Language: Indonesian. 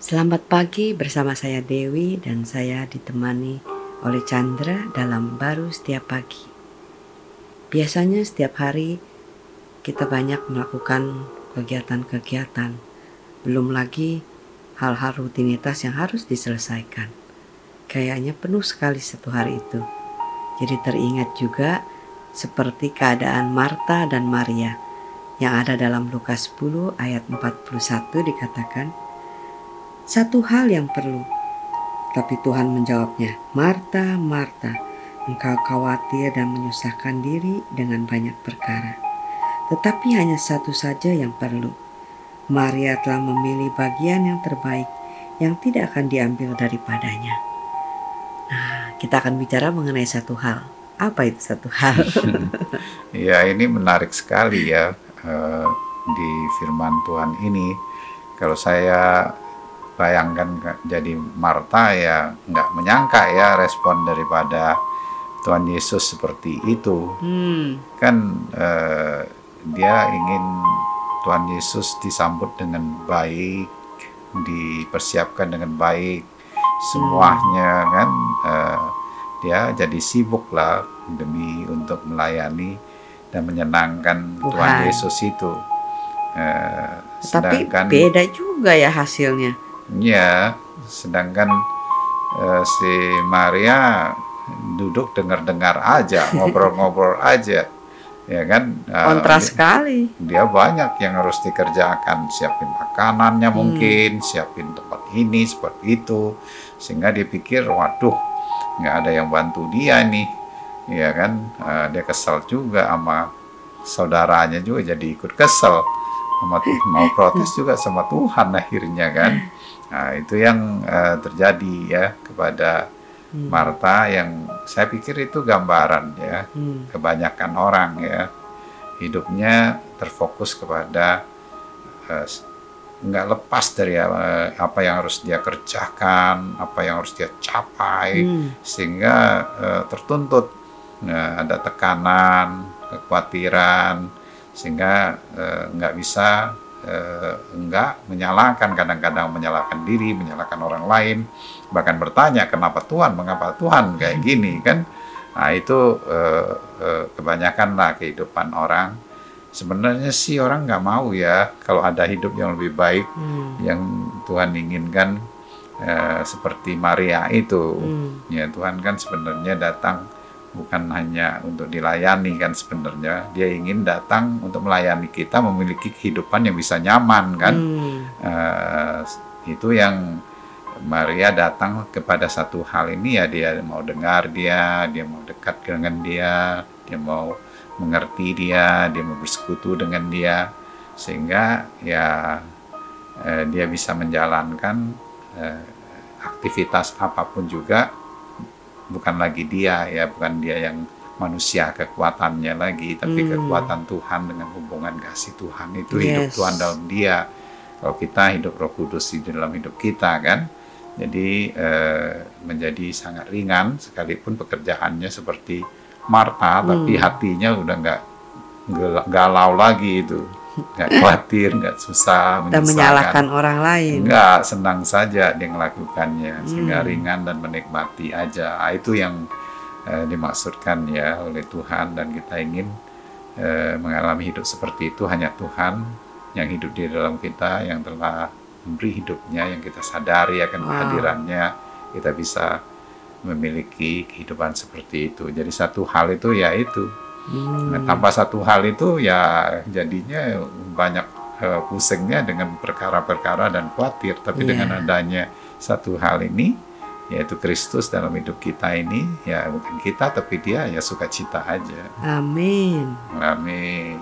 Selamat pagi bersama saya Dewi dan saya ditemani oleh Chandra dalam baru setiap pagi. Biasanya setiap hari kita banyak melakukan kegiatan-kegiatan, belum lagi hal-hal rutinitas yang harus diselesaikan. Kayaknya penuh sekali satu hari itu. Jadi teringat juga seperti keadaan Marta dan Maria yang ada dalam Lukas 10 ayat 41 dikatakan, satu hal yang perlu. Tapi Tuhan menjawabnya, Marta, Marta, engkau khawatir dan menyusahkan diri dengan banyak perkara. Tetapi hanya satu saja yang perlu. Maria telah memilih bagian yang terbaik yang tidak akan diambil daripadanya. Nah, kita akan bicara mengenai satu hal. Apa itu satu hal? ya, ini menarik sekali ya uh, di firman Tuhan ini. Kalau saya bayangkan jadi Marta ya nggak menyangka ya respon daripada Tuhan Yesus seperti itu. Hmm. kan eh, dia ingin Tuhan Yesus disambut dengan baik dipersiapkan dengan baik semuanya hmm. kan? Eh, dia jadi sibuk lah demi untuk melayani dan menyenangkan Tuhan, Tuhan Yesus itu. Eh, tapi beda juga ya hasilnya Ya, sedangkan uh, si Maria duduk dengar-dengar aja, ngobrol-ngobrol aja. Ya kan? Uh, Kontras sekali. Dia banyak yang harus dikerjakan, siapin makanannya hmm. mungkin, siapin tempat ini, seperti itu. Sehingga dia pikir, waduh, nggak ada yang bantu dia nih. Ya kan? Uh, dia kesal juga sama saudaranya juga jadi ikut kesel. Sama, mau protes juga sama Tuhan akhirnya kan. Nah, itu yang uh, terjadi ya kepada hmm. Marta yang saya pikir itu gambaran ya hmm. kebanyakan orang ya hidupnya terfokus kepada uh, nggak lepas dari uh, apa yang harus dia kerjakan, apa yang harus dia capai hmm. sehingga uh, tertuntut uh, ada tekanan, kekhawatiran sehingga nggak bisa eh, enggak menyalahkan kadang-kadang menyalahkan diri menyalahkan orang lain bahkan bertanya kenapa Tuhan? Mengapa Tuhan kayak gini? Kan? Nah itu eh, eh, kebanyakan lah kehidupan orang. Sebenarnya sih orang nggak mau ya kalau ada hidup yang lebih baik hmm. yang Tuhan inginkan eh, seperti Maria itu. Hmm. ya Tuhan kan sebenarnya datang bukan hanya untuk dilayani kan sebenarnya. Dia ingin datang untuk melayani kita memiliki kehidupan yang bisa nyaman kan. Hmm. uh, itu yang Maria datang kepada satu hal ini ya dia mau dengar dia dia mau dekat dengan dia dia mau mengerti dia dia mau bersekutu dengan dia. Sehingga ya uh, dia bisa menjalankan uh, aktivitas apa pun juga bukan lagi dia ya bukan dia yang manusia kekuatannya lagi tapi hmm. kekuatan Tuhan dengan hubungan kasih Tuhan itu yes. hidup Tuhan dalam dia kalau kita hidup Roh Kudus di dalam hidup kita kan jadi eh, menjadi sangat ringan sekalipun pekerjaannya seperti Marta hmm. tapi hatinya udah nggak galau lagi itu nggak khawatir, nggak susah, dan menyalahkan orang lain. Nggak senang saja dia melakukannya, sehingga hmm. ringan dan menikmati aja. Nah, itu yang eh, dimaksudkan ya oleh Tuhan dan kita ingin eh, mengalami hidup seperti itu hanya Tuhan yang hidup di dalam kita yang telah memberi hidupnya yang kita sadari akan wow. kehadirannya kita bisa memiliki kehidupan seperti itu. Jadi satu hal itu ya itu Hmm. Nah, tanpa satu hal itu ya jadinya banyak uh, pusingnya dengan perkara-perkara dan khawatir. Tapi yeah. dengan adanya satu hal ini, yaitu Kristus dalam hidup kita ini, ya bukan kita tapi dia ya sukacita aja. Amin. Amin.